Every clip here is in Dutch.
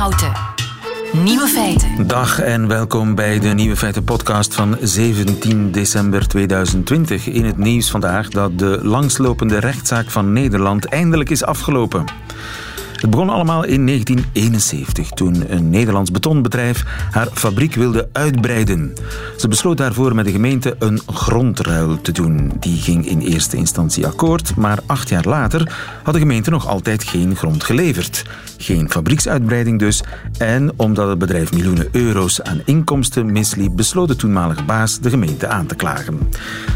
Houten. Nieuwe feiten. Dag en welkom bij de Nieuwe Feiten podcast van 17 december 2020. In het nieuws vandaag dat de langslopende rechtszaak van Nederland eindelijk is afgelopen. Het begon allemaal in 1971, toen een Nederlands betonbedrijf haar fabriek wilde uitbreiden. Ze besloot daarvoor met de gemeente een grondruil te doen. Die ging in eerste instantie akkoord, maar acht jaar later had de gemeente nog altijd geen grond geleverd. Geen fabrieksuitbreiding dus. En omdat het bedrijf miljoenen euro's aan inkomsten misliep, besloot de toenmalige baas de gemeente aan te klagen.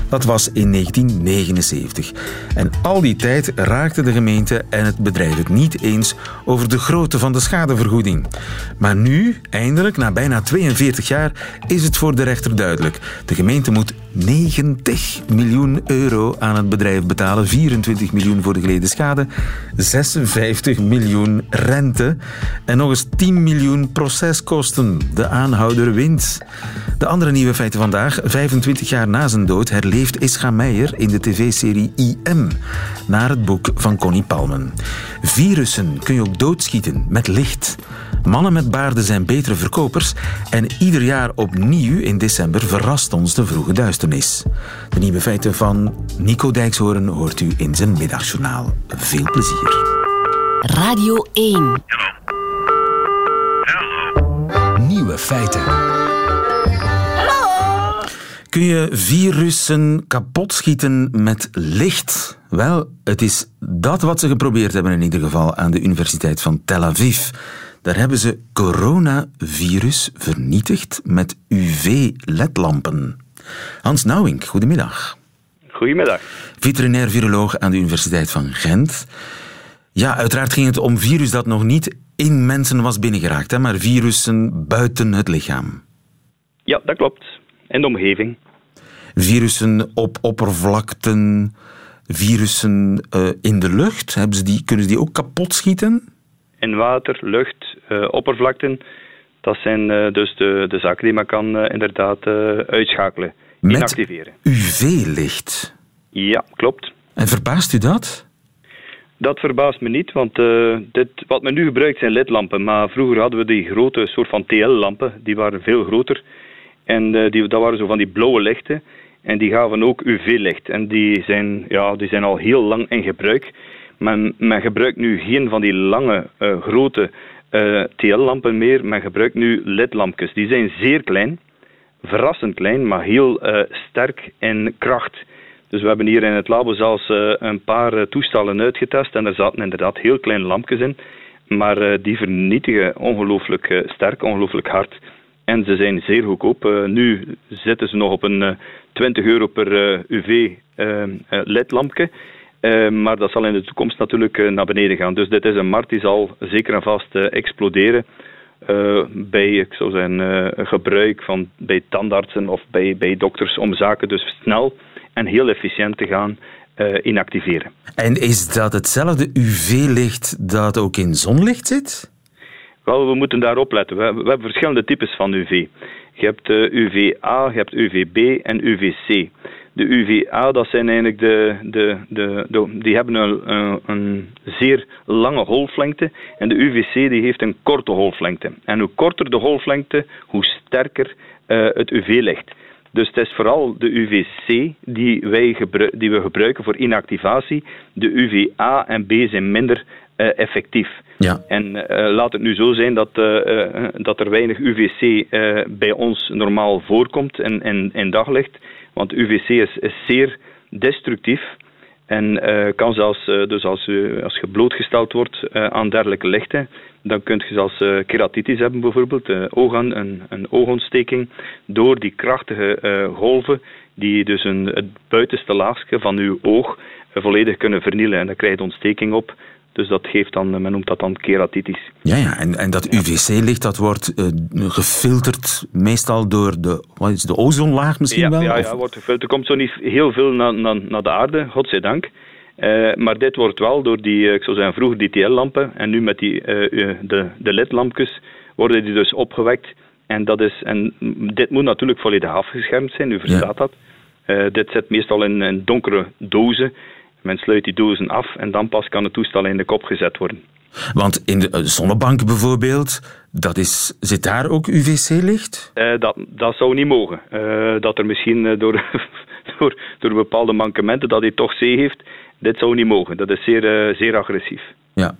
Dat was in 1979. En al die tijd raakte de gemeente en het bedrijf het niet eens over de grootte van de schadevergoeding. Maar nu, eindelijk, na bijna 42 jaar, is het voor de rechter duidelijk. De gemeente moet 90 miljoen euro aan het bedrijf betalen, 24 miljoen voor de geleden schade, 56 miljoen rente en nog eens 10 miljoen proceskosten. De aanhouder wint. De andere nieuwe feiten vandaag. 25 jaar na zijn dood herleeft Ischa Meijer in de tv-serie IM, naar het boek van Connie Palmen. Virussen kun je ook doodschieten met licht. Mannen met baarden zijn betere verkopers en ieder jaar opnieuw in december verrast ons de vroege duisternis. De nieuwe feiten van Nico Dijkshoorn hoort u in zijn middagjournaal. Veel plezier. Radio 1. Nieuwe feiten. Kun je virussen kapot schieten met licht? Wel, het is dat wat ze geprobeerd hebben in ieder geval aan de Universiteit van Tel Aviv. Daar hebben ze coronavirus vernietigd met UV-ledlampen. Hans Nouwink, goedemiddag. Goedemiddag. Veterinair viroloog aan de Universiteit van Gent. Ja, uiteraard ging het om virus dat nog niet in mensen was binnengeraakt, hè, maar virussen buiten het lichaam. Ja, dat klopt. In de omgeving. Virussen op oppervlakten, virussen uh, in de lucht, hebben ze die, kunnen ze die ook kapot schieten? In water, lucht, oppervlakten. Dat zijn uh, dus de, de zaken die men kan inderdaad uitschakelen, Met inactiveren. UV-licht? Ja, klopt. En verbaast u dat? Dat verbaast me niet, want uh, dit, wat men nu gebruikt zijn ledlampen. Maar vroeger hadden we die grote soort van TL-lampen, die waren veel groter. En uh, die, dat waren zo van die blauwe lichten. En die gaven ook UV-licht. En die zijn, ja, die zijn al heel lang in gebruik. Men, men gebruikt nu geen van die lange, uh, grote TL-lampen meer. Men gebruikt nu ledlampjes. Die zijn zeer klein, verrassend klein, maar heel sterk in kracht. Dus we hebben hier in het labo zelfs uh, een paar toestellen uitgetest en er zaten inderdaad heel kleine lampjes in, maar die vernietigen ongelooflijk sterk, ongelooflijk hard. En ze zijn zeer goedkoop. nu zitten ze nog op een 20 euro per UV-ledlampje. Maar dat zal in de toekomst natuurlijk naar beneden gaan. Dus dit is een markt die zal zeker en vast exploderen. bij ik zou zeggen, gebruik van, bij tandartsen of bij, bij dokters om zaken dus snel en heel efficiënt te gaan uh, inactiveren. En is dat hetzelfde UV-licht dat ook in zonlicht zit? Wel, we moeten daarop letten. We, we hebben verschillende types van UV. Je hebt UVA, je hebt UVB en UVC. De UVA, dat zijn eigenlijk de, de, de, de die hebben een, een, zeer lange golflengte. En de UVC die heeft een korte golflengte. En hoe korter de golflengte, hoe sterker uh, het UV-licht. Dus het is vooral de UVC die, wij die we gebruiken voor inactivatie. De UVA en B zijn minder uh, effectief. Ja. En uh, laat het nu zo zijn dat, uh, dat er weinig UVC bij ons normaal voorkomt in, in, in daglicht. Want UVC is, is zeer destructief. En kan zelfs, dus als, u, als je blootgesteld wordt aan dergelijke lichten, dan kun je zelfs keratitis hebben bijvoorbeeld, een, een oogontsteking, door die krachtige golven die dus een, het buitenste laagje van uw oog volledig kunnen vernielen. En dan krijg je ontsteking op. Dus dat geeft dan, men noemt dat dan keratitis. Ja, ja. En, en dat UVC-licht dat wordt gefilterd meestal door de, wat is de ozonlaag misschien ja, wel? Ja, ja, wordt gefilterd. Er komt zo niet heel veel naar, naar, naar de aarde, godzijdank. Uh, maar dit wordt wel door die, ik zou zeggen vroeger die TL-lampen en nu met die, uh, de, de LED-lampjes worden die dus opgewekt. En, dat is, en dit moet natuurlijk volledig afgeschermd zijn, u verstaat ja. dat. Dit zit meestal in, in donkere dozen. Men sluit die dozen af en dan pas kan het toestel in de kop gezet worden. Want in de eh, zonnebank bijvoorbeeld, dat is, zit daar ook UVC-licht? Uh, dat, dat zou niet mogen. Uh, dat er misschien door, door, door bepaalde mankementen dat hij toch C heeft, dit zou niet mogen. Dat is zeer, zeer agressief. Ja,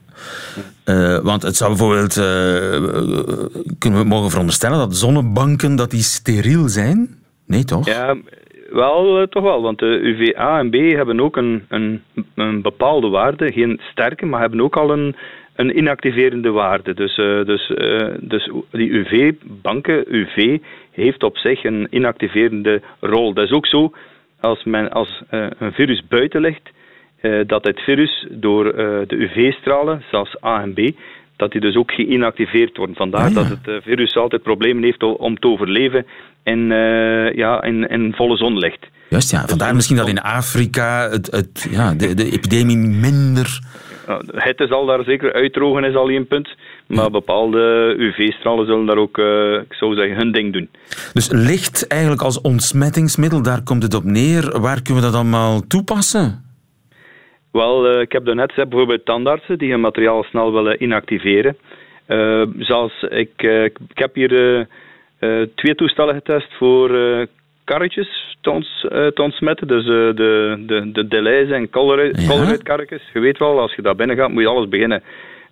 want het zou bijvoorbeeld, kunnen we mogen veronderstellen dat zonnebanken dat die steriel zijn? Nee, toch? Ja, wel, toch wel, want de UVA en B hebben ook een, een, een bepaalde waarde, geen sterke, maar hebben ook al een, een inactiverende waarde. Dus, uh, dus, uh, dus die UV-banken, UV, heeft op zich een inactiverende rol. Dat is ook zo als, men, als een virus buiten ligt, dat het virus door de UV-stralen, zoals A en B, dat die dus ook geïnactiveerd worden. Vandaar dat het virus altijd problemen heeft om te overleven in, ja, in, in volle zonlicht. Juist, ja. Vandaar dus misschien dat in Afrika het, het, ja, de, de epidemie minder het zal daar zeker uitdrogen, is al een punt. Maar bepaalde UV-stralen zullen daar ook, uh, ik zou zeggen, hun ding doen. Dus licht eigenlijk als ontsmettingsmiddel, daar komt het op neer. Waar kunnen we dat allemaal toepassen? Wel, uh, ik heb net gezegd, bijvoorbeeld tandartsen die hun materiaal snel willen inactiveren. Uh, zoals ik, ik heb hier twee toestellen getest voor karretjes te, ons, uh, te ontsmetten. Dus uh, de, de, de delays en colorate, ja. karretjes. Je weet wel, als je daar binnen gaat, moet je alles beginnen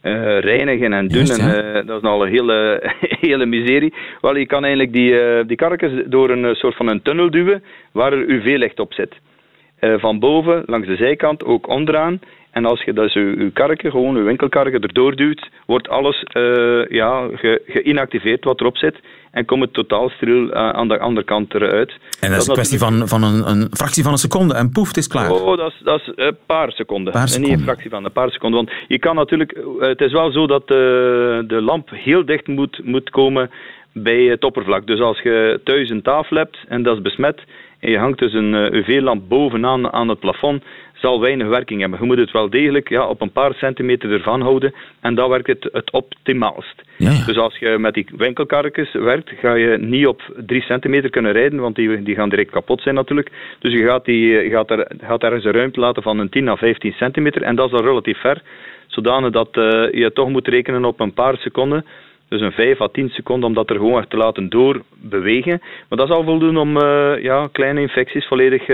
uh, reinigen en doen. en, dat is al een hele, hele miserie. Wel, je kan eigenlijk die, die karretjes door een soort van een tunnel duwen waar er UV-licht op zit. van boven, langs de zijkant, ook onderaan. En als je dus je, karretje, gewoon je winkelkarretje erdoor duwt, wordt alles uh, ja, ge, geïnactiveerd wat erop zit. En komt het totaal steriel uh, aan de andere kant eruit. En dat, is een kwestie van, van een, een, fractie van een seconde en poef, het is klaar. Oh, dat is, dat is een paar seconden. Paar seconden. En niet een fractie van een paar seconden. Want je kan natuurlijk, het is wel zo dat de, de lamp heel dicht moet, moet komen bij het oppervlak. Dus als je thuis een tafel hebt en dat is besmet en je hangt dus een UV-lamp bovenaan aan het plafond, zal weinig werking hebben. Je moet het wel degelijk ja, op een paar centimeter ervan houden en dan werkt het het optimaalst. Ja, Dus als je met die winkelkarretjes werkt, ga je niet op drie centimeter kunnen rijden, want die, die gaan direct kapot zijn natuurlijk. Dus je gaat, die, gaat, er, gaat ergens een ruimte laten van een 10 à 15 centimeter en dat is dan relatief ver, zodanig dat uh, je toch moet rekenen op een paar seconden. Dus een 5 à 10 seconden om dat er gewoon echt te laten doorbewegen. Maar dat zal voldoen om uh, ja, kleine infecties volledig uh,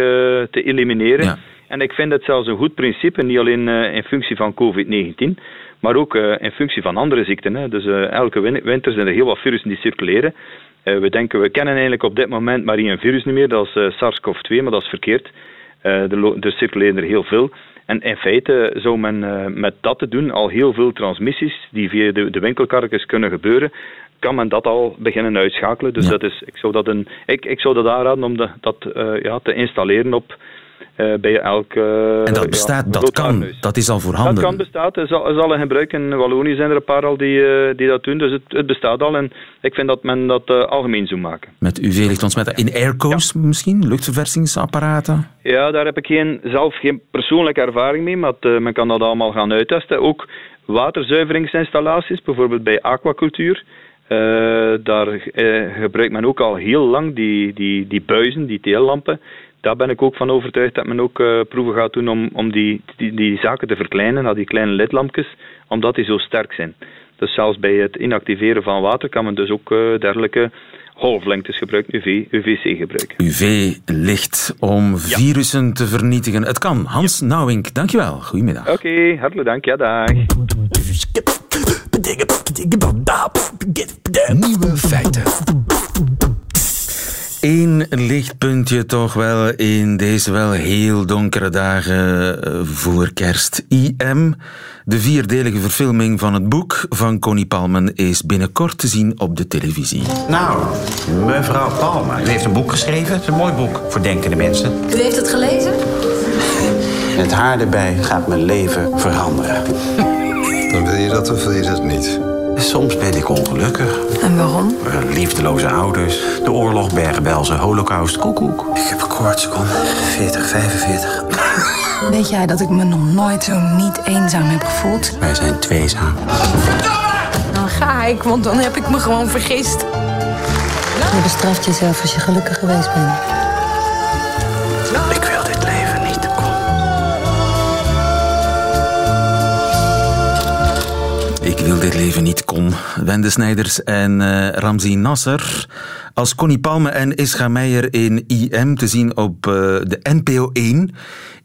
te elimineren. Ja. En ik vind het zelfs een goed principe, niet alleen uh, in functie van COVID-19, maar ook uh, in functie van andere ziekten. Hè. Dus uh, elke winter zijn er heel wat virussen die circuleren. we denken, we kennen eigenlijk op dit moment maar één virus niet meer, dat is SARS-CoV-2, maar dat is verkeerd. er, er circuleren er heel veel. En in feite zou men met dat te doen al heel veel transmissies die via de, de winkelkarretjes kunnen gebeuren, kan men dat al beginnen uitschakelen. Dus dat is, ik, zou dat een, ik, ik zou dat aanraden om de, dat ja, te installeren op bij elk... en dat bestaat, dat kan, dat is al voorhanden. Dat kan bestaan, er zal, er zal een gebruik. In Wallonië zijn er een paar al die, uh, die dat doen, dus het, het, bestaat al. En ik vind dat men dat uh, algemeen zou maken. Met UV-licht ontsmetten. In airco's ja. misschien, luchtverversingsapparaten? Ja, daar heb ik geen, zelf geen persoonlijke ervaring mee, maar men kan dat allemaal gaan uittesten. Ook waterzuiveringsinstallaties, bijvoorbeeld bij aquacultuur. Uh, daar gebruikt men ook al heel lang die, die, die buizen, die teellampen daar ben ik ook van overtuigd dat men ook uh, proeven gaat doen om, om die, die, die, zaken te verkleinen naar die kleine ledlampjes, omdat die zo sterk zijn. Dus zelfs bij het inactiveren van water kan men dus ook uh, dergelijke golflengtes gebruiken, UV, UVC gebruiken. UV-licht om ja. virussen te vernietigen. Het kan. Hans ja. Nauwink, dankjewel. Goedemiddag. Oké, okay, hartelijk dank. Ja, dag. Nieuwe feiten. Eén lichtpuntje toch wel in deze wel heel donkere dagen eh, voor kerst. IM, de vierdelige verfilming van het boek van Connie Palmen, is binnenkort te zien op de televisie. Nou, mevrouw Palmen, u heeft een boek geschreven. Het is een mooi boek voor denkende mensen. U heeft het gelezen? Het haar erbij gaat mijn leven veranderen. Dan wil je dat of wil je dat niet? Soms ben ik ongelukkig. En waarom? Uh, liefdeloze ouders, de oorlog, Bergen-Belsen, holocaust, koekoek. Ik heb een koortsseconde. 40, 45. Weet jij dat ik me nog nooit zo niet eenzaam heb gevoeld? Wij zijn tweezaam. Dan ga ik, want dan heb ik me gewoon vergist. Je bestraft jezelf als je gelukkig geweest bent. Ik wil dit Wende Snijders en uh, Ramzi Nasser. Als Connie Palme en Ischa Meijer in IM te zien op uh, de NPO 1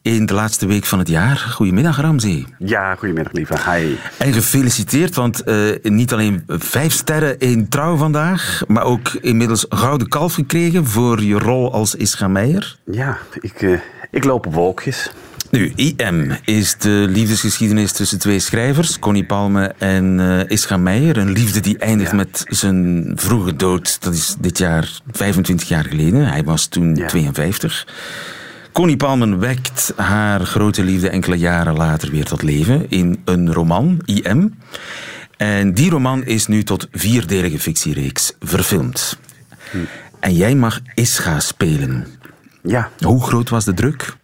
in de laatste week van het jaar. Goedemiddag, Ramzi. Ja, goedemiddag, lieve. Hi. En gefeliciteerd, want uh, niet alleen vijf sterren in trouw vandaag, maar ook inmiddels een gouden kalf gekregen voor je rol als Ischa Meijer. Ja, ik, ik loop op wolkjes. Nu, IM is de liefdesgeschiedenis tussen twee schrijvers, Connie Palme en uh, Ischa Meijer. Een liefde die eindigt ja. met zijn vroege dood. Dat is dit jaar 25 jaar geleden. Hij was toen ja. 52. Connie Palmen wekt haar grote liefde enkele jaren later weer tot leven in een roman, IM. En die roman is nu tot vierdelige fictiereeks verfilmd. Hm. En jij mag Ischa spelen. Ja. Hoe groot was de druk?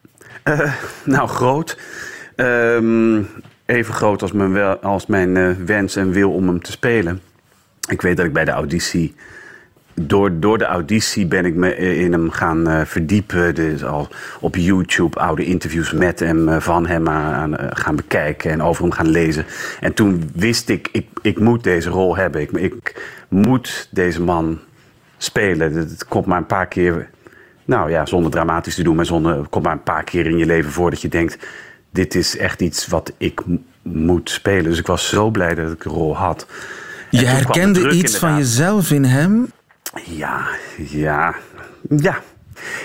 Uh, nou, groot. Um, even groot als mijn, als mijn uh, wens en wil om hem te spelen. Ik weet dat ik bij de auditie door, door de auditie ben ik me in hem gaan verdiepen. Dus al op YouTube oude interviews met hem, van hem aan, gaan bekijken en over hem gaan lezen. En toen wist ik, ik, ik moet deze rol hebben. Ik, ik moet deze man spelen. Het komt maar een paar keer, nou ja, zonder dramatisch te doen, maar zonder, komt maar een paar keer in je leven voor dat je denkt: dit is echt iets wat ik moet spelen. Dus ik was zo blij dat ik de rol had. Je herkende iets inderdaad. van jezelf in hem? Ja, ja, ja.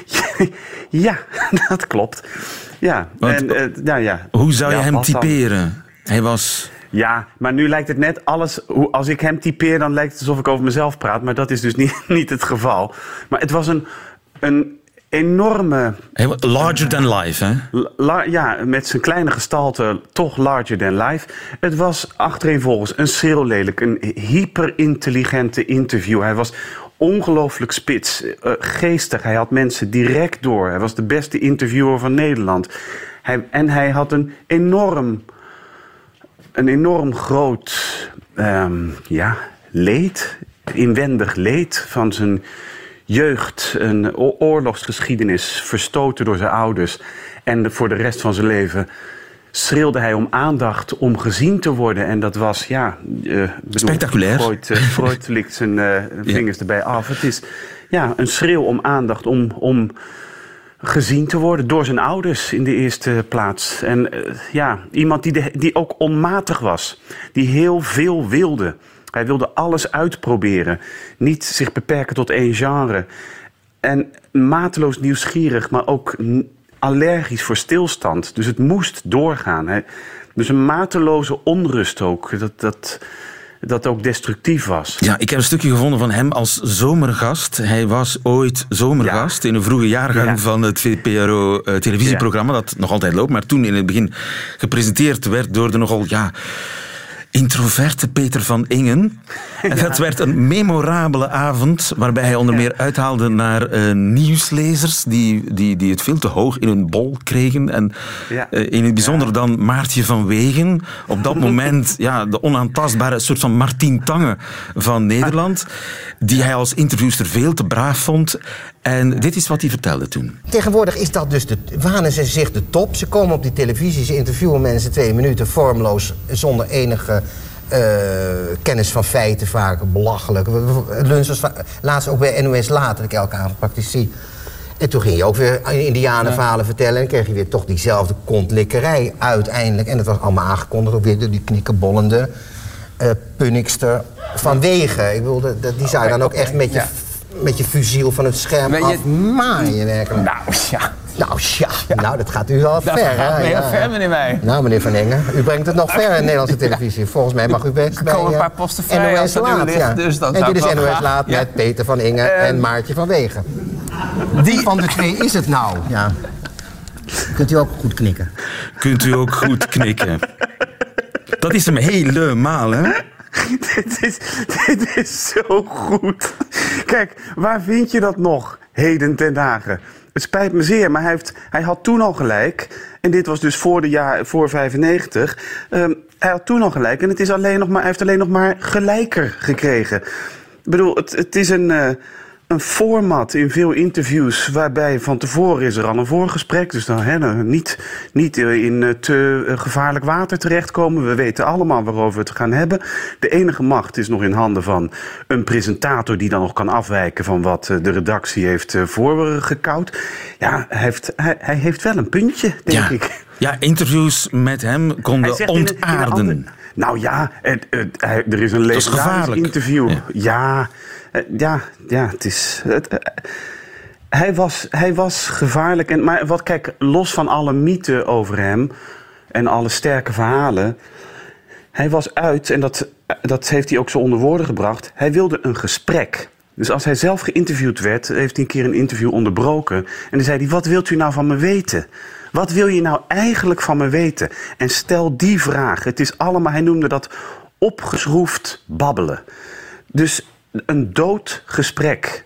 Ja, dat klopt. Ja, Want, en, uh, ja, ja. Hoe zou je Ja, hem dan? typeren? Hij was... Ja, maar nu lijkt het net alles. Als ik hem typeer, dan lijkt het alsof ik over mezelf praat. Maar dat is dus niet, niet het geval. Maar het was een, een enorme. Larger than life, hè? la- ja, met zijn kleine gestalte toch larger than life. Het was achtereenvolgens een schreeuwlelijk, een hyperintelligente interview. Hij was ongelooflijk spits, eh, geestig. Hij had mensen direct door. Hij was de beste interviewer van Nederland. Hij, en hij had een enorm een enorm groot ehm, ja, leed, inwendig leed van zijn jeugd. Een oorlogsgeschiedenis, verstoten door zijn ouders. En voor de rest van zijn leven schreeuwde hij om aandacht, om gezien te worden. En dat was, ja... eh, bedoel, Spectaculair. Freud, Freud likt zijn eh, vingers erbij af. Het is ja, een schreeuw om aandacht, om... om gezien te worden door zijn ouders in de eerste plaats. En ja, iemand die, de, die ook onmatig was, die heel veel wilde. Hij wilde alles uitproberen, niet zich beperken tot één genre. En mateloos nieuwsgierig, maar ook allergisch voor stilstand. Dus het moest doorgaan. Hij, dus een mateloze onrust ook, dat, dat, dat ook destructief was. Ja, ik heb een stukje gevonden van hem als zomergast. Hij was ooit zomergast in een vroege jaargang Ja. van het VPRO-televisieprogramma, eh, dat nog altijd loopt, maar toen in het begin gepresenteerd werd door de nogal, ja, introverte Peter van Ingen. En dat werd een memorabele avond, waarbij hij onder meer uithaalde naar eh, nieuwslezers die, die, die het veel te hoog in hun bol kregen. En eh, in het bijzonder dan Maartje van Wegen. Op dat moment ja, de onaantastbare soort van Martien Tange van Nederland. Die hij als interviewster veel te braaf vond. En dit is wat hij vertelde toen. Tegenwoordig is dat dus de, wanen ze zich de top. Ze komen op die televisie, ze interviewen mensen twee minuten vormloos, zonder enige eh, kennis van feiten, vaak belachelijk. Lunch was laatst ook bij NOS Later, dat ik elke avond praktisch zie. En toen ging je ook weer indianenverhalen vertellen... en kreeg je weer toch diezelfde kontlikkerij uiteindelijk. En dat was allemaal aangekondigd, ook weer door die knikkenbollende eh punnikster vanwege. Ik bedoel, die zou je dan ook echt met je, Ja. Met je fusiel van het scherm Maar je- afmaaien werkelijk. Nou, ja. Nou ja, nou dat gaat u wel Dat ver, gaat hè? heel Ja, ver, meneer Wij. Nou, meneer Van Engen, u brengt het nog ver in de Nederlandse televisie. Volgens mij mag u best bij komen een eh, paar posten vrij als dat u Laat. ligt, ja. dus dat en zou dit is NOS graag- Laat ja. met Peter van Ingen Ehm, en Maartje van Wegen. Die van de twee is het nou? Ja. Kunt u ook goed knikken? Kunt u ook goed knikken. Dat is hem helemaal, hè? dit, is, dit is zo goed. Kijk, waar vind je dat nog heden ten dagen? Het spijt me zeer, maar hij, heeft, hij had toen al gelijk. En dit was dus voor, de jaar, voor 95. Ehm, hij had toen al gelijk. En het is alleen nog maar, hij heeft alleen nog maar gelijker gekregen. Ik bedoel, het, het is een... eh, een format in veel interviews waarbij van tevoren is er al een voorgesprek. Dus dan hè, niet, niet eh, in eh, te eh, gevaarlijk water terechtkomen. We weten allemaal waarover we het gaan hebben. De enige macht is nog in handen van een presentator die dan nog kan afwijken van wat de redactie heeft voorgekoud. Ja, hij heeft, hij, hij heeft wel een puntje, denk Ja. ik. Ja, interviews met hem konden zegt in het- in een ontaarden. nou ja, het, het- hij- er is een is legendarisch interview. Ja. Ja, ja, ja, het is. Eh, hij, was, hij was gevaarlijk. En, maar wat, kijk, los van alle mythen over hem en alle sterke verhalen. Hij was uit, en dat, dat heeft hij ook zo onder woorden gebracht. Hij wilde een gesprek. Dus als hij zelf geïnterviewd werd, heeft hij een keer een interview onderbroken. En dan zei hij: Wat wilt u nou van me weten? Wat wil je nou eigenlijk van me weten? En stel die vraag. Het is allemaal, hij noemde dat opgeschroefd babbelen. Dus een dood gesprek.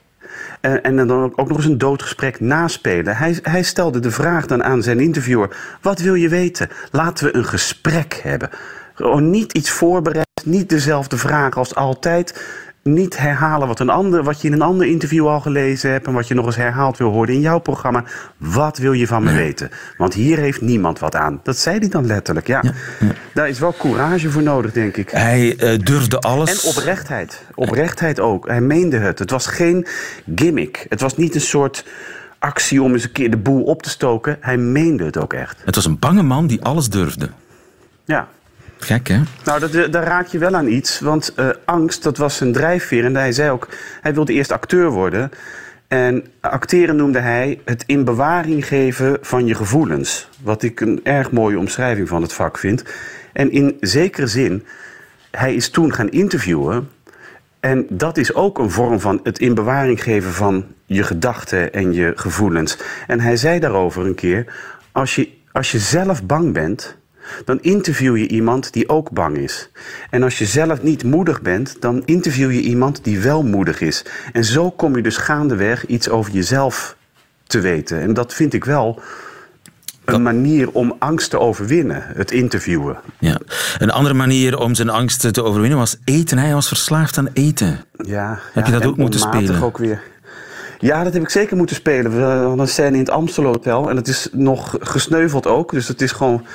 En, dan ook nog eens een dood gesprek naspelen. Hij, hij stelde de vraag dan aan zijn interviewer: Wat wil je weten? Laten we een gesprek hebben. Gewoon niet iets voorbereid, niet dezelfde vraag als altijd. Niet herhalen wat, een ander, wat je in een ander interview al gelezen hebt en wat je nog eens herhaald wil horen in jouw programma. Wat wil je van me weten? Want hier heeft niemand wat aan. Dat zei hij dan letterlijk. Ja. Daar is wel courage voor nodig, denk ik. Hij eh, durfde alles. En oprechtheid. Oprechtheid ook. Hij meende het. Het was geen gimmick. Het was niet een soort actie om eens een keer de boel op te stoken. Hij meende het ook echt. Het was een bange man die alles durfde. Ja. Gek, hè? Nou, dat, daar raak je wel aan iets. Want eh, angst, dat was zijn drijfveer. En hij zei ook, hij wilde eerst acteur worden. En acteren noemde hij het in bewaring geven van je gevoelens. Wat ik een erg mooie omschrijving van het vak vind. En in zekere zin, hij is toen gaan interviewen. En dat is ook een vorm van het in bewaring geven van je gedachten en je gevoelens. En hij zei daarover een keer: als je, als je zelf bang bent, dan interview je iemand die ook bang is. En als je zelf niet moedig bent, dan interview je iemand die wel moedig is. En zo kom je dus gaandeweg iets over jezelf te weten. En dat vind ik wel een manier om angst te overwinnen, het interviewen. Ja. Een andere manier om zijn angst te overwinnen was eten. Hij was verslaafd aan eten. Ja, Heb ja, je dat ook moeten spelen? Ook weer. Ja, dat heb ik zeker moeten spelen. We hadden een scène in het Amstel Hotel en het is nog gesneuveld ook. Dus het is gewoon.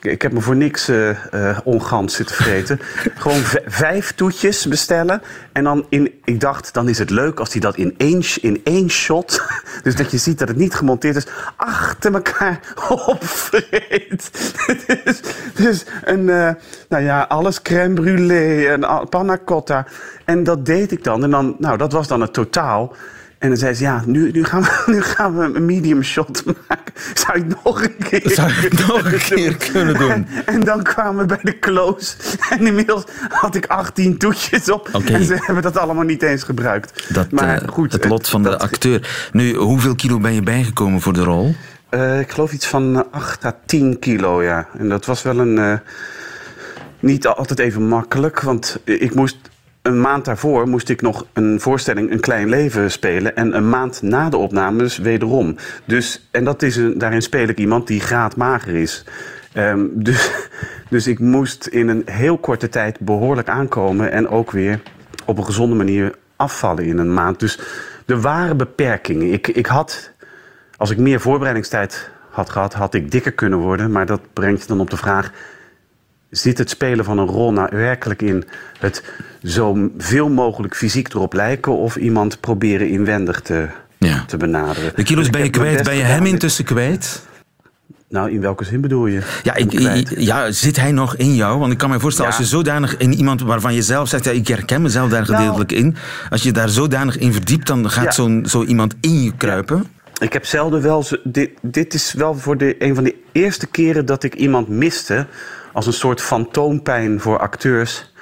Ik- heb me voor niks eh eh, ongans zitten vreten. gewoon vijf toetjes bestellen. En dan in. Ik dacht, dan is het leuk als hij dat in één, in één shot. Dus dat je ziet dat het niet gemonteerd is. Achter elkaar opvreet. dus, dus een. eh, nou ja, alles crème brûlée en panna cotta. En dat deed ik dan. En dan, nou, dat was dan het totaal. En dan zei ze, ja, nu, nu, gaan, we, nu gaan we een medium shot maken. Zou ik nog een keer Zou ik nog een keer kunnen doen? En dan kwamen we bij de close. En inmiddels had ik 18 toetjes op. En ze hebben dat allemaal niet eens gebruikt. Dat, maar eh, goed, het lot van de acteur. Nu, hoeveel kilo ben je bijgekomen voor de rol? Eh, ik geloof iets van eh, 8 à 10 kilo, ja. En dat was wel een. eh, niet altijd even makkelijk, want ik moest. Een maand daarvoor moest ik nog een voorstelling Een Klein Leven spelen. En een maand na de opnames wederom. Dus, en dat is een, daarin speel ik iemand die graadmager is. Ehm, dus, dus ik moest in een heel korte tijd behoorlijk aankomen. En ook weer op een gezonde manier afvallen in een maand. Dus er waren beperkingen. Ik, ik had als ik meer voorbereidingstijd had gehad, had ik dikker kunnen worden. Maar dat brengt je dan op de vraag: zit het spelen van een rol nou werkelijk in het zo veel mogelijk fysiek erop lijken of iemand proberen inwendig te, Ja. te benaderen? De kilo's Dus ben je kwijt. Ben je gedaan. hem intussen kwijt? Nou, in welke zin bedoel je? Ja, ik, ja, zit hij nog in jou? Want ik kan me voorstellen, Ja. als je zodanig in iemand waarvan je zelf zegt, ja, ik herken mezelf daar Nou. gedeeltelijk in. Als je daar zodanig in verdiept, dan gaat Ja. zo'n zo iemand in je kruipen. Ik heb zelden wel. Dit, dit is wel voor de, een van de eerste keren dat ik iemand miste. Als een soort fantoompijn voor acteurs.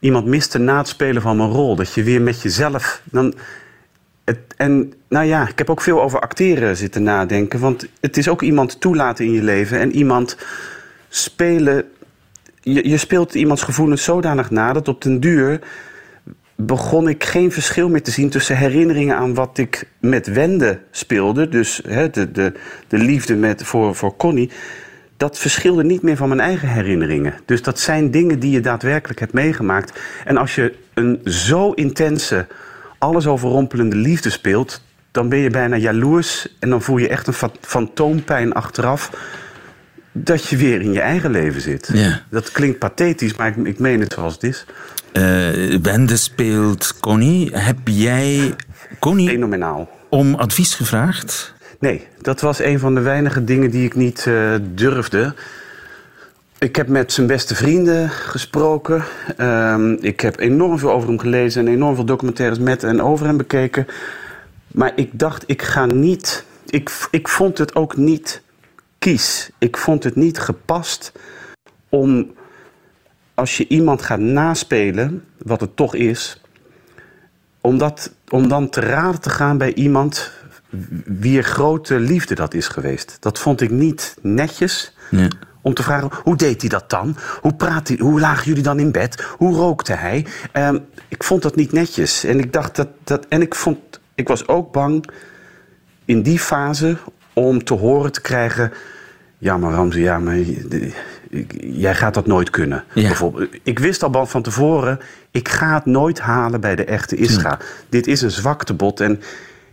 Iemand miste na het spelen van mijn rol. Dat je weer met jezelf. Dan, het, en nou ja, ik heb ook veel over acteren zitten nadenken. Want het is ook iemand toelaten in je leven. En iemand spelen. Je, je speelt iemands gevoelens zodanig na dat op den duur begon ik geen verschil meer te zien tussen herinneringen aan wat ik met Wende speelde. Dus hè, de, de, de liefde met, voor, voor Connie. Dat verschilde niet meer van mijn eigen herinneringen. Dus dat zijn dingen die je daadwerkelijk hebt meegemaakt. En als je een zo intense alles overrompelende liefde speelt, dan ben je bijna jaloers en dan voel je echt een fa- fantoompijn achteraf dat je weer in je eigen leven zit. Ja. Dat klinkt pathetisch, maar ik, ik meen het zoals het is. Eh, Wende speelt Connie. Heb jij Connie Fenomenaal. om advies gevraagd? Nee, dat was een van de weinige dingen die ik niet eh, durfde. Ik heb met zijn beste vrienden gesproken. Ehm, ik heb enorm veel over hem gelezen en enorm veel documentaires met en over hem bekeken. Maar ik dacht, ik ga niet. Ik, ik vond het ook niet kies. Ik vond het niet gepast om. Als je iemand gaat naspelen, wat het toch is, om, dat, om dan te raden te gaan bij iemand wier grote liefde dat is geweest. Dat vond ik niet netjes. Ja. Om te vragen, hoe deed hij dat dan? Hoe, praat hij, hoe lagen jullie dan in bed? Hoe rookte hij? Ehm, ik vond dat niet netjes. En ik dacht dat. dat en ik, vond, ik was ook bang in die fase om te horen te krijgen. Ja, maar Ramzi, ja, maar jij gaat dat nooit kunnen. Ja. Bijvoorbeeld. Ik wist al van tevoren, ik ga het nooit halen bij de echte Isra. Dit is een zwaktebod. En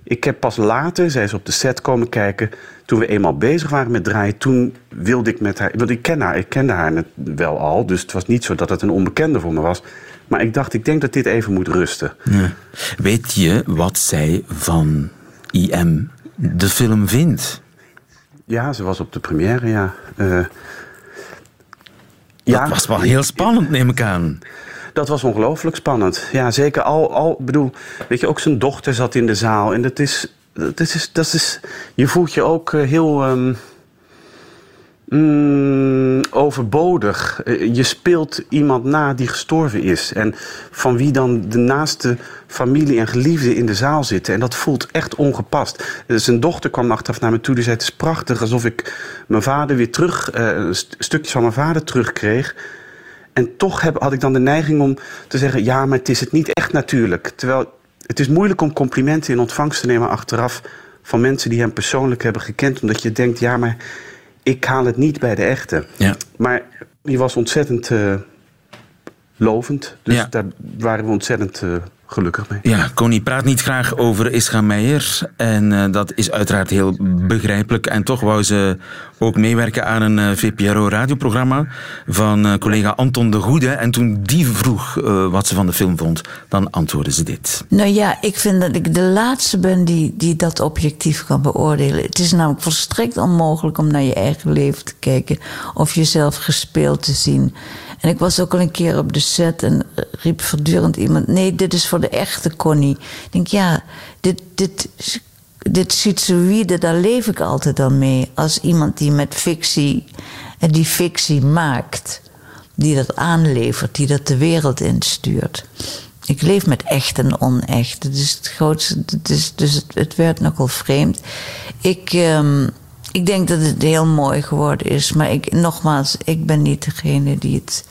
ik heb pas later, zij is op de set komen kijken... toen we eenmaal bezig waren met draaien, toen wilde ik met haar... Want ik ken haar, ik kende haar net wel al, dus het was niet zo dat het een onbekende voor me was. Maar ik dacht, ik denk dat dit even moet rusten. Ja. Weet je wat zij van IM de film vindt? Ja, ze was op de première, ja. Eh, Dat was wel heel spannend, neem ik aan. Dat was ongelooflijk spannend. Ja, zeker al, al bedoel, weet je, ook zijn dochter zat in de zaal. En dat is, dat is, dat is je voelt je ook eh, heel ehm, mm, overbodig. Eh, Je speelt iemand na die gestorven is. En van wie dan de naaste familie en geliefden in de zaal zitten. En dat voelt echt ongepast. Eh, Zijn dochter kwam achteraf naar me toe. Die zei, het is prachtig, alsof ik mijn vader weer terug, eh, st- stukjes van mijn vader terugkreeg. En toch heb, had ik dan de neiging om te zeggen: ja, maar het is het niet echt natuurlijk. Terwijl het is moeilijk om complimenten in ontvangst te nemen achteraf van mensen die hem persoonlijk hebben gekend, omdat je denkt: ja, maar ik haal het niet bij de echte. Ja. Maar die was ontzettend eh, lovend. Dus Ja. daar waren we ontzettend eh, gelukkig mee. Ja, Connie praat niet graag over Ischa Meijer. En eh, dat is uiteraard heel begrijpelijk. En toch wou ze ook meewerken aan een eh, VPRO-radioprogramma van eh, collega Anton de Goede. En toen die vroeg eh, wat ze van de film vond, dan antwoordde ze dit. Nou ja, ik vind dat ik de laatste ben die, die dat objectief kan beoordelen. Het is namelijk volstrekt onmogelijk om naar je eigen leven te kijken of jezelf gespeeld te zien. En ik was ook al een keer op de set en riep voortdurend iemand: Nee, dit is voor de echte Connie. Ik denk, ja, dit, dit, dit schizoïde, daar leef ik altijd dan mee. Als iemand die met fictie, en die fictie maakt, die dat aanlevert, die dat de wereld instuurt. Ik leef met echt en onecht. Het is het grootste. Dus het, het werd nogal vreemd. Ik, ehm, ik denk dat het heel mooi geworden is. Maar ik, nogmaals, ik ben niet degene die het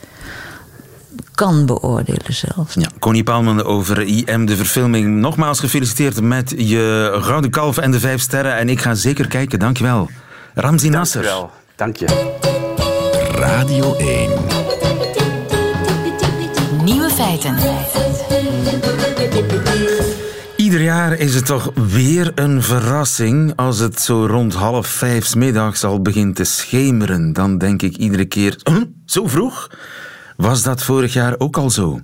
kan beoordelen zelf. Ja, Connie Palman over IM, de verfilming. Nogmaals gefeliciteerd met je Gouden Kalf en de Vijf Sterren. En ik ga zeker kijken, dankjewel. Ramzi Nasser. Dankjewel. Dank je. Radio 1. Nieuwe feiten. Ieder jaar is het toch weer een verrassing als het zo rond half vijf middags al begint te schemeren. Dan denk ik iedere keer, "Huh? zo vroeg? Was dat vorig jaar ook al zo?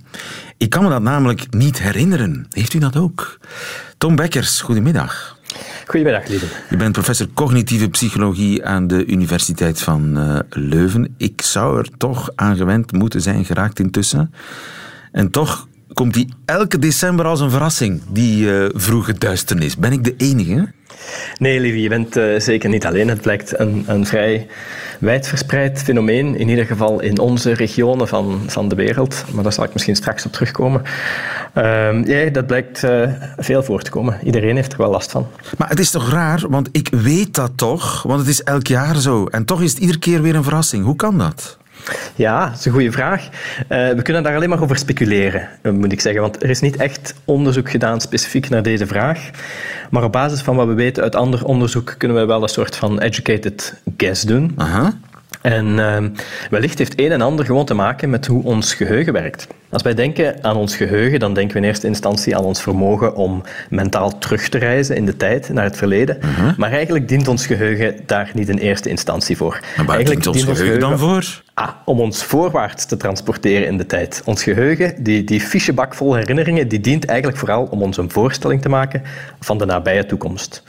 Ik kan me dat namelijk niet herinneren. Heeft u dat ook? Tom Bekkers, goedemiddag. Goedemiddag, lieve. Je bent professor cognitieve psychologie aan de Universiteit van eh, Leuven. Ik zou er toch aan gewend moeten zijn geraakt intussen. En toch komt die elke december als een verrassing, die eh, vroege duisternis. Ben ik de enige? Nee, lieve, je bent eh, zeker niet alleen. Het blijkt een, een vrij wijdverspreid fenomeen, in ieder geval in onze regionen van, van de wereld. Maar daar zal ik misschien straks op terugkomen. Ehm, ja, dat blijkt eh, veel voor te komen. Iedereen heeft er wel last van. Maar het is toch raar, want ik weet dat toch, want het is elk jaar zo. En toch is het iedere keer weer een verrassing. Hoe kan dat? Ja, dat is een goede vraag. Eh, we kunnen daar alleen maar over speculeren, moet ik zeggen. Want er is niet echt onderzoek gedaan specifiek naar deze vraag. Maar op basis van wat we weten uit ander onderzoek kunnen we wel een soort van educated guess doen. Aha. En ehm, wellicht heeft een en ander gewoon te maken met hoe ons geheugen werkt. Als wij denken aan ons geheugen, dan denken we in eerste instantie aan ons vermogen om mentaal terug te reizen in de tijd, naar het verleden. Maar eigenlijk dient ons geheugen daar niet in eerste instantie voor. Mhm. Maar waar eigenlijk dient ons geheugen dan voor? Ah, om ons voorwaarts te transporteren in de tijd. Ons geheugen, die, die fichebak vol herinneringen, die dient eigenlijk vooral om ons een voorstelling te maken van de nabije toekomst.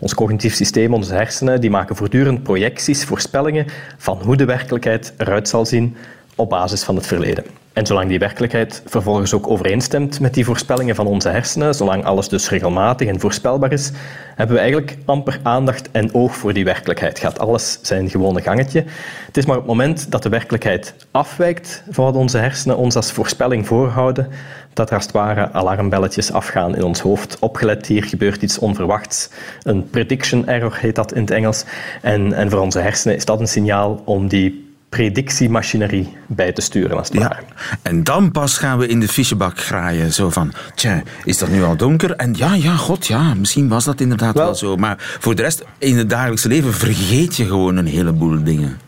Ons cognitief systeem, onze hersenen, die maken voortdurend projecties, voorspellingen van hoe de werkelijkheid eruit zal zien op basis van het verleden. En zolang die werkelijkheid vervolgens ook overeenstemt met die voorspellingen van onze hersenen, zolang alles dus regelmatig en voorspelbaar is, hebben we eigenlijk amper aandacht en oog voor die werkelijkheid. Gaat alles zijn gewone gangetje. Het is maar op het moment dat de werkelijkheid afwijkt van wat onze hersenen ons als voorspelling voorhouden, dat er als het ware alarmbelletjes afgaan in ons hoofd. Opgelet, hier gebeurt iets onverwachts. Een prediction error heet dat in het Engels. En, en voor onze hersenen is dat een signaal om die predictiemachinerie bij te sturen, als het Ja. ware. En dan pas gaan we in de fichebak graaien. Zo van, tja, is dat nu al donker? En ja, ja, god, ja, misschien was dat inderdaad wel, Wel- zo. Maar voor de rest, in het dagelijkse leven vergeet je gewoon een heleboel dingen.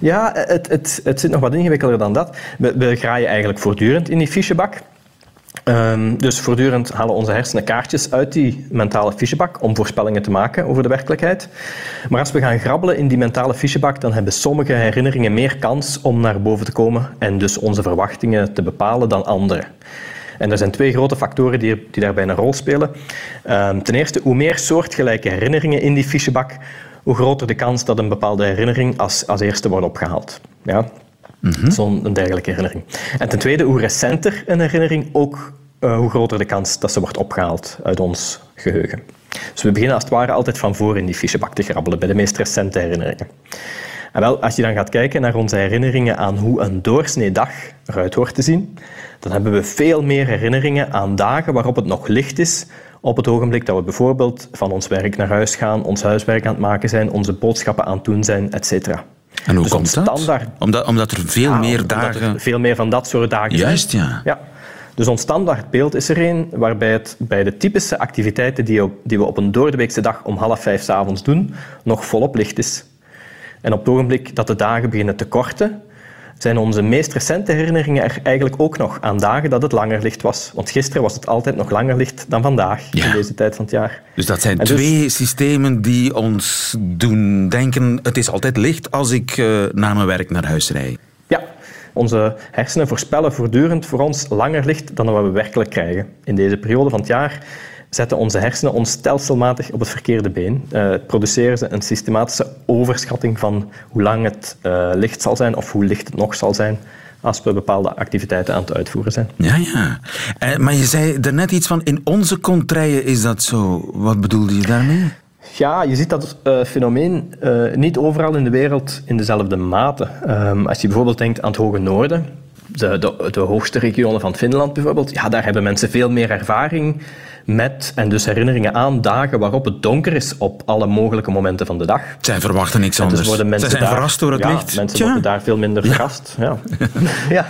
Ja, het, het, het zit nog wat ingewikkelder dan dat. We, we graaien eigenlijk voortdurend in die fichebak. Ehm, dus voortdurend halen onze hersenen kaartjes uit die mentale fichebak om voorspellingen te maken over de werkelijkheid. Maar als we gaan grabbelen in die mentale fichebak, dan hebben sommige herinneringen meer kans om naar boven te komen en dus onze verwachtingen te bepalen dan andere. En er zijn twee grote factoren die, die daarbij een rol spelen. Ehm, ten eerste, hoe meer soortgelijke herinneringen in die fichebak, hoe groter de kans dat een bepaalde herinnering als, als eerste wordt opgehaald. Ja? Zo'n een dergelijke herinnering. En ten tweede, hoe recenter een herinnering, ook eh, hoe groter de kans dat ze wordt opgehaald uit ons geheugen. Dus we beginnen als het ware altijd van voor in die fichebak te grabbelen, bij de meest recente herinneringen. En wel, als je dan gaat kijken naar onze herinneringen aan hoe een doorsnee dag eruit hoort te zien, dan hebben we veel meer herinneringen aan dagen waarop het nog licht is, op het ogenblik dat we bijvoorbeeld van ons werk naar huis gaan, ons huiswerk aan het maken zijn, onze boodschappen aan het doen zijn, etc. En hoe Dus komt dat? Omdat, omdat er veel Ja, meer er dagen... veel meer van dat soort dagen Juist, zijn. ja. ja. Dus ons standaardbeeld is er een waarbij het bij de typische activiteiten die we op een doordeweekse dag om half vijf 's avonds doen, nog volop licht is. En op het ogenblik dat de dagen beginnen te korten, zijn onze meest recente herinneringen er eigenlijk ook nog aan dagen dat het langer licht was. Want gisteren was het altijd nog langer licht dan vandaag Ja. in deze tijd van het jaar. Dus dat zijn En dus- twee systemen die ons doen denken... het is altijd licht als ik eh, na mijn werk naar huis rijd. Ja, onze hersenen voorspellen voortdurend voor ons langer licht dan wat we werkelijk krijgen. In deze periode van het jaar zetten onze hersenen ons stelselmatig op het verkeerde been. Eh, produceren ze een systematische overschatting van hoe lang het eh, licht zal zijn of hoe licht het nog zal zijn als we bepaalde activiteiten aan het uitvoeren zijn. Ja, ja. Eh, maar je zei er net iets van, in onze contraien is dat zo. Wat bedoelde je daarmee? Ja, je ziet dat fenomeen niet overal in de wereld in dezelfde mate. Ehm, als je bijvoorbeeld denkt aan het hoge noorden, de, de, de hoogste regionen van Finland bijvoorbeeld, ja, daar hebben mensen veel meer ervaring met en dus herinneringen aan dagen waarop het donker is op alle mogelijke momenten van de dag. Zij verwachten niks En anders. dus worden mensen Zij zijn daar, verrast door het ja, licht. Mensen Tja. worden daar veel minder verrast. Ja. ja.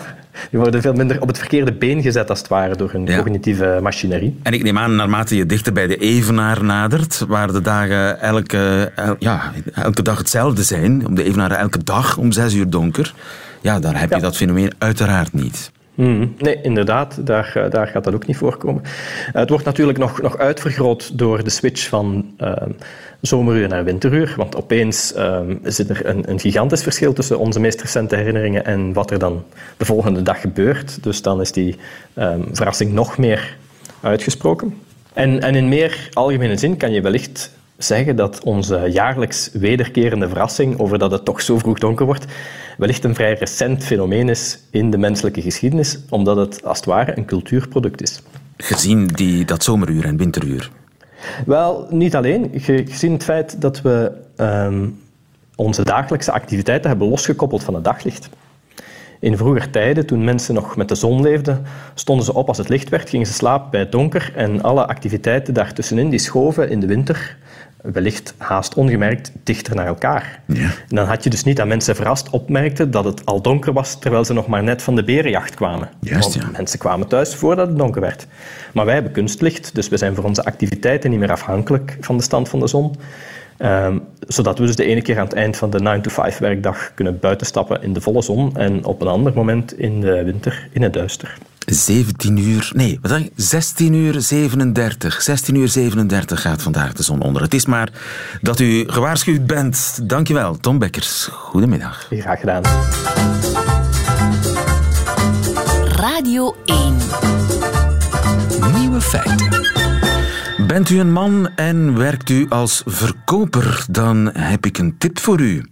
Die worden veel minder op het verkeerde been gezet, als het ware, door hun Ja. cognitieve machinerie. En ik neem aan, naarmate je dichter bij de Evenaar nadert, waar de dagen elke, el- ja, elke dag hetzelfde zijn, om de Evenaar elke dag om zes uur donker, ja, daar heb je Ja. dat fenomeen uiteraard niet. Mhm. Nee, inderdaad, daar, eh, daar gaat dat ook niet voorkomen. Eh, het wordt natuurlijk nog, nog uitvergroot door de switch van ehm, zomeruur naar winteruur. Want opeens zit er een, een gigantisch verschil tussen onze meest recente herinneringen en wat er dan de volgende dag gebeurt. Dus dan is die ehm, verrassing nog meer uitgesproken. En, en in meer algemene zin kan je wellicht zeggen dat onze jaarlijks wederkerende verrassing over dat het toch zo vroeg donker wordt, wellicht een vrij recent fenomeen is in de menselijke geschiedenis, omdat het als het ware een cultuurproduct is. Gezien die, dat zomeruur en winteruur. Wel, niet alleen. Ge- Gezien het feit dat we ehm, onze dagelijkse activiteiten hebben losgekoppeld van het daglicht. In vroeger tijden, toen mensen nog met de zon leefden, stonden ze op als het licht werd, gingen ze slapen bij het donker en alle activiteiten daartussenin die schoven in de winter wellicht haast ongemerkt dichter naar elkaar. Ja. En dan had je dus niet dat mensen verrast opmerkten dat het al donker was terwijl ze nog maar net van de berenjacht kwamen. Juist, Want ja. mensen kwamen thuis voordat het donker werd. Maar wij hebben kunstlicht, dus we zijn voor onze activiteiten niet meer afhankelijk van de stand van de zon. Ehm, zodat we dus de ene keer aan het eind van de 9-to-5 werkdag kunnen buitenstappen in de volle zon en op een ander moment in de winter in het duister. 17 uur, nee, wat zeg je? 16 uur 37. 16 uur 37 gaat vandaag de zon onder. Het is maar dat u gewaarschuwd bent. Dankjewel, Tom Bekkers. Goedemiddag. Graag gedaan. Radio 1. Nieuwe feiten. Bent u een man en werkt u als verkoper, dan heb ik een tip voor u.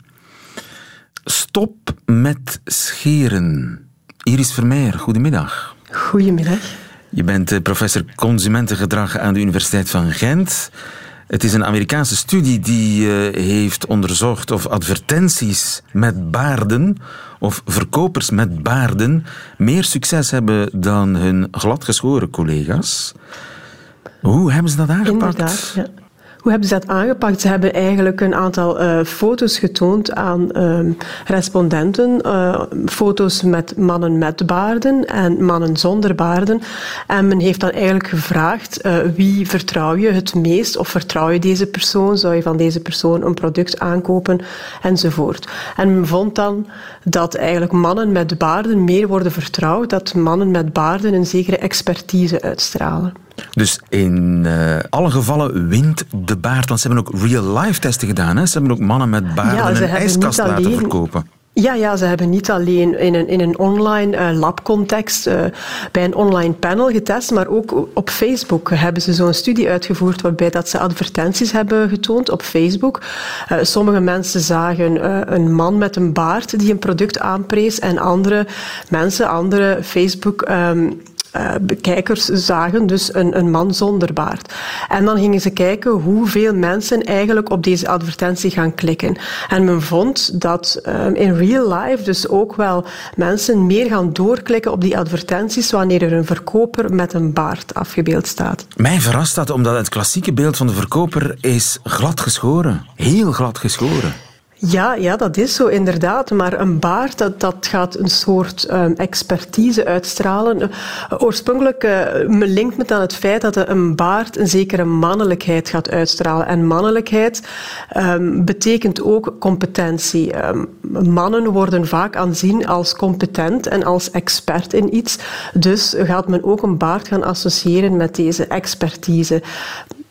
Stop met scheren. Iris Vermeer, goedemiddag. Goedemiddag. Je bent eh, professor consumentengedrag aan de Universiteit van Gent. Het is een Amerikaanse studie die uh, heeft onderzocht of advertenties met baarden of verkopers met baarden meer succes hebben dan hun gladgeschoren collega's. Hoe hebben ze dat aangepakt? Inderdaad. Hoe hebben ze dat aangepakt? Ze hebben eigenlijk een aantal uh, foto's getoond aan uh, respondenten. Uh, foto's met mannen met baarden en mannen zonder baarden. En men heeft dan eigenlijk gevraagd wie vertrouw je het meest of vertrouw je deze persoon? Zou je van deze persoon een product aankopen? Enzovoort. En men vond dan dat eigenlijk mannen met baarden meer worden vertrouwd, dat mannen met baarden een zekere expertise uitstralen. Dus in uh, alle gevallen wint de baard. Want ze hebben ook real-life testen gedaan. Hè? Ze hebben ook mannen met baarden ja, een ijskast laten alleen... verkopen. Ja, ja, ze hebben niet alleen in een, in een online uh, labcontext uh, bij een online panel getest, maar ook op Facebook hebben ze zo'n studie uitgevoerd waarbij dat ze advertenties hebben getoond op Facebook. Uh, sommige mensen zagen een man met een baard die een product aanprees en andere mensen, andere Facebook... Um, uh, bekijkers zagen dus een, een, man zonder baard. En dan gingen ze kijken hoeveel mensen eigenlijk op deze advertentie gaan klikken. En men vond dat um, in real life dus ook wel mensen meer gaan doorklikken op die advertenties wanneer er een verkoper met een baard afgebeeld staat. Mij verrast dat omdat het klassieke beeld van de verkoper is glad geschoren. Heel glad geschoren. Ja, ja, dat is zo inderdaad. Maar een baard, dat, dat gaat een soort um, expertise uitstralen. Uh, oorspronkelijk uh, me linkt me aan het feit dat een baard een zekere mannelijkheid gaat uitstralen. En mannelijkheid um, betekent ook competentie. Um, mannen worden vaak aanzien als competent en als expert in iets. Dus gaat men ook een baard gaan associëren met deze expertise.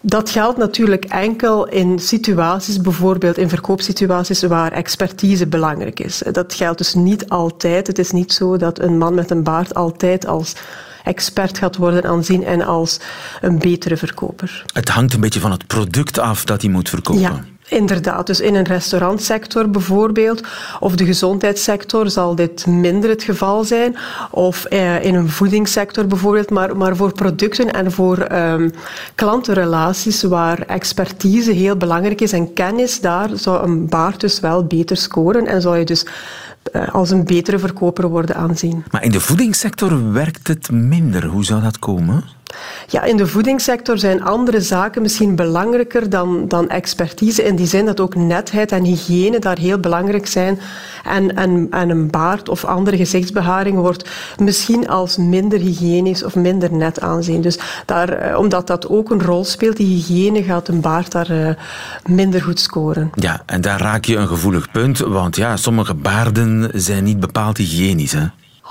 Dat geldt natuurlijk enkel in situaties, bijvoorbeeld in verkoopsituaties waar expertise belangrijk is. Dat geldt dus niet altijd. Het is niet zo dat een man met een baard altijd als expert gaat worden aanzien en als een betere verkoper. Het hangt een beetje van het product af dat hij moet verkopen. Ja. Inderdaad, dus in een restaurantsector bijvoorbeeld, of de gezondheidssector zal dit minder het geval zijn, of eh, in een voedingssector bijvoorbeeld, maar, maar voor producten en voor um, klantenrelaties waar expertise heel belangrijk is en kennis, daar zou een baard dus wel beter scoren en zou je dus uh, als een betere verkoper worden aanzien. Maar in de voedingssector werkt het minder. Hoe zou dat komen? Ja, in de voedingssector zijn andere zaken misschien belangrijker dan, dan expertise. In die zin dat ook netheid en hygiëne daar heel belangrijk zijn. En, en, en een baard of andere gezichtsbeharing wordt misschien als minder hygiënisch of minder net aanzien. Dus daar, eh, omdat dat ook een rol speelt, die hygiëne, gaat een baard daar uh, minder goed scoren. Ja, en daar raak je een gevoelig punt, want ja, sommige baarden zijn niet bepaald hygiënisch. Hè?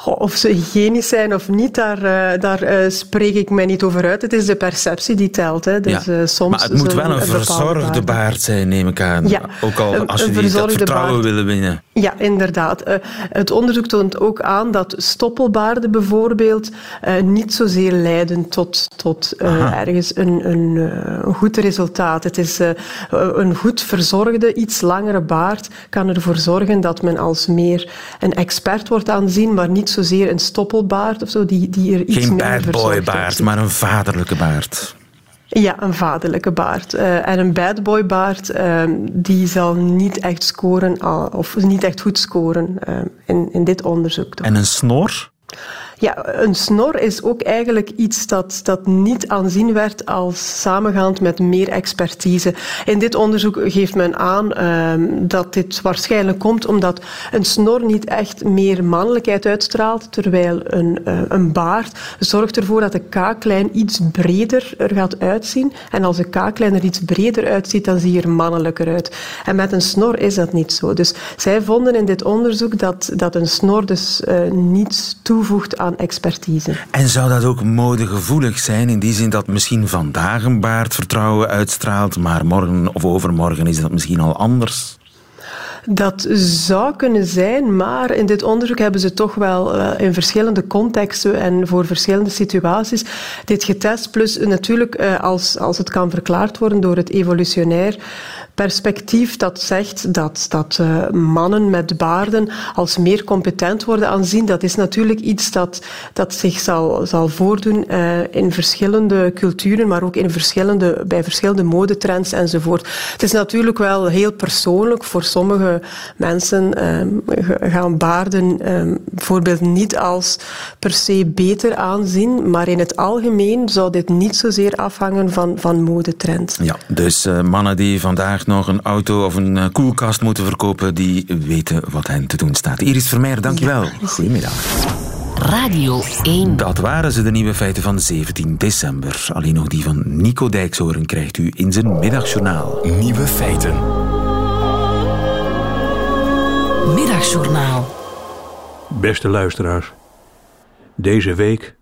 Of ze hygiënisch zijn of niet, daar, uh, daar uh, spreek ik mij niet over uit. Het is de perceptie die telt. Hè. Dus, ja. uh, soms maar het moet wel een, verzorgde baard zijn, neem ik aan. Ja. Ook al als je die, dat vertrouwen baard. willen winnen. Ja, inderdaad. het onderzoek toont ook aan dat stoppelbaarden bijvoorbeeld niet zozeer leiden tot, tot ergens een, een, een, goed resultaat. Het is een goed verzorgde, iets langere baard kan ervoor zorgen dat men als meer een expert wordt aanzien, maar niet zozeer een stoppelbaard of zo, die, die er iets Geen bad boy baard, maar een vaderlijke baard. Ja, een vaderlijke baard. Uh, en een bad boy baard, uh, die zal niet echt scoren, of niet echt goed scoren in, in dit onderzoek. En een snor? Ja, een snor is ook eigenlijk iets dat, dat niet aanzien werd als samengaand met meer expertise. In dit onderzoek geeft men aan ehm, dat dit waarschijnlijk komt omdat een snor niet echt meer mannelijkheid uitstraalt, terwijl een, uh, een baard zorgt ervoor dat de kaaklijn iets breder er gaat uitzien. En als de kaaklijn er iets breder uitziet, dan zie je er mannelijker uit. En met een snor is dat niet zo. Dus zij vonden in dit onderzoek dat, dat een snor dus uh, niets toevoegt aan expertise. En zou dat ook modegevoelig zijn, in die zin dat misschien vandaag een baard vertrouwen uitstraalt, maar morgen of overmorgen is dat misschien al anders? Dat zou kunnen zijn, maar in dit onderzoek hebben ze toch wel uh, in verschillende contexten en voor verschillende situaties dit getest. Plus natuurlijk, uh, als, als het kan verklaard worden door het evolutionair perspectief dat zegt dat, dat uh, mannen met baarden als meer competent worden aanzien. Dat is natuurlijk iets dat, dat zich zal, zal voordoen uh, in verschillende culturen, maar ook in verschillende, bij verschillende modetrends enzovoort. Het is natuurlijk wel heel persoonlijk. Voor sommige mensen um, gaan baarden um, bijvoorbeeld niet als per se beter aanzien, maar in het algemeen zou dit niet zozeer afhangen van, van modetrends. Ja, dus uh, mannen die vandaag nog een auto of een eh, koelkast moeten verkopen, die weten wat hen te doen staat. Iris Vermeer, dankjewel. Ja, Goedemiddag. Radio 1. Dat waren ze, de nieuwe feiten van 17 december. Alleen nog die van Nico Dijkshoorn krijgt u in zijn middagjournaal. Nieuwe feiten. Middagjournaal. Beste luisteraars. Deze week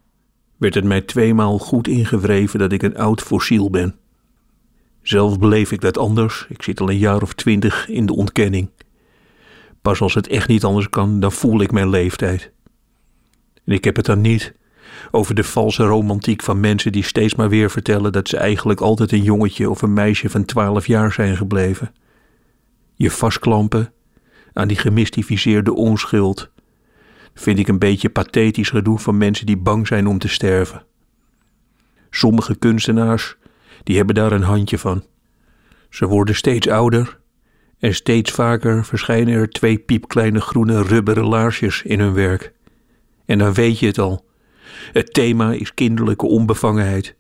werd het mij tweemaal goed ingewreven dat ik een oud fossiel ben. Zelf beleef ik dat anders. Ik zit al een jaar of twintig in de ontkenning. Pas als het echt niet anders kan, dan voel ik mijn leeftijd. En ik heb het dan niet over de valse romantiek van mensen die steeds maar weer vertellen dat ze eigenlijk altijd een jongetje of een meisje van twaalf jaar zijn gebleven. Je vastklampen aan die gemystificeerde onschuld vind ik een beetje pathetisch gedoe van mensen die bang zijn om te sterven. Sommige kunstenaars die hebben daar een handje van. Ze worden steeds ouder en steeds vaker verschijnen er twee piepkleine groene rubberen laarsjes in hun werk. En dan weet je het al. Het thema is kinderlijke onbevangenheid.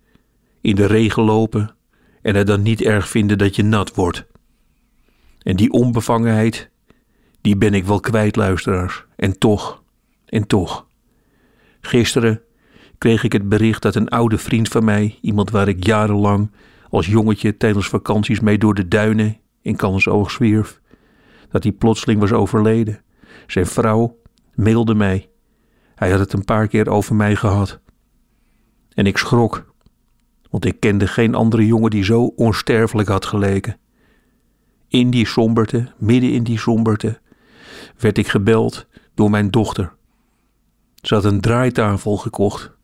In de regen lopen en het dan niet erg vinden dat je nat wordt. En die onbevangenheid, die ben ik wel kwijt, luisteraars. En toch, en toch. Gisteren kreeg ik het bericht dat een oude vriend van mij, iemand waar ik jarenlang als jongetje tijdens vakanties mee door de duinen in Kallensoog zwierf, dat hij plotseling was overleden. Zijn vrouw mailde mij. Hij had het een paar keer over mij gehad. En ik schrok, want ik kende geen andere jongen die zo onsterfelijk had geleken. In die somberte, midden in die somberte, werd ik gebeld door mijn dochter. Ze had een draaitafel gekocht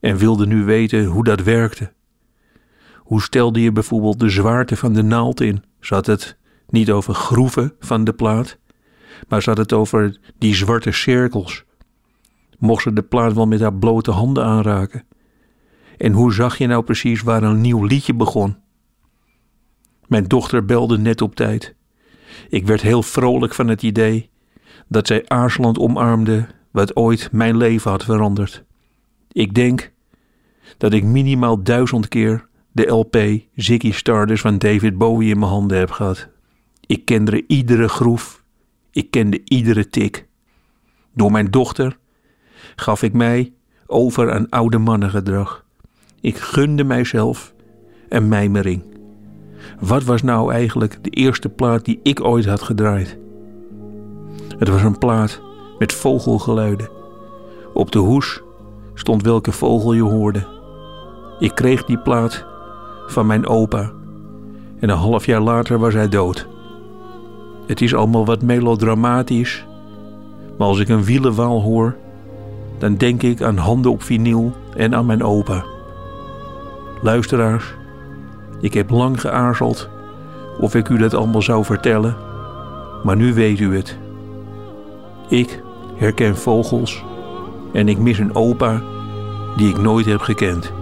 en wilde nu weten hoe dat werkte. Hoe stelde je bijvoorbeeld de zwaarte van de naald in? Zat het niet over groeven van de plaat, maar zat het over die zwarte cirkels? Mocht ze de plaat wel met haar blote handen aanraken? En hoe zag je nou precies waar een nieuw liedje begon? Mijn dochter belde net op tijd. Ik werd heel vrolijk van het idee dat zij aarzelend omarmde wat ooit mijn leven had veranderd. Ik denk dat ik minimaal duizend keer de LP Ziggy Stardust van David Bowie in mijn handen heb gehad. Ik kende iedere groef, ik kende iedere tik. Door mijn dochter gaf ik mij over aan oude mannengedrag. Ik gunde mijzelf een mijmering. Wat was nou eigenlijk de eerste plaat die ik ooit had gedraaid? Het was een plaat met vogelgeluiden. Op de hoes stond welke vogel je hoorde. Ik kreeg die plaat van mijn opa. En een half jaar later was hij dood. Het is allemaal wat melodramatisch, maar als ik een wielenwaal hoor, dan denk ik aan handen op vinyl en aan mijn opa. Luisteraars, ik heb lang geaarzeld of ik u dat allemaal zou vertellen, maar nu weet u het. Ik herken vogels en ik mis een opa die ik nooit heb gekend.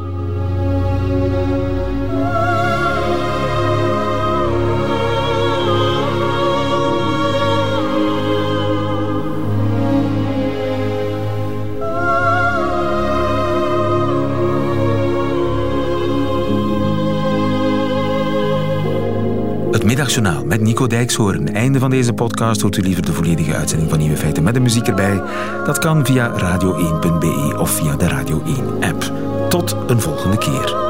Middagjournaal met Nico Dijkshoorn. Einde van deze podcast hoort u liever de volledige uitzending van Nieuwe Feiten met de muziek erbij. Dat kan via radio1.be of via de Radio 1 app. Tot een volgende keer.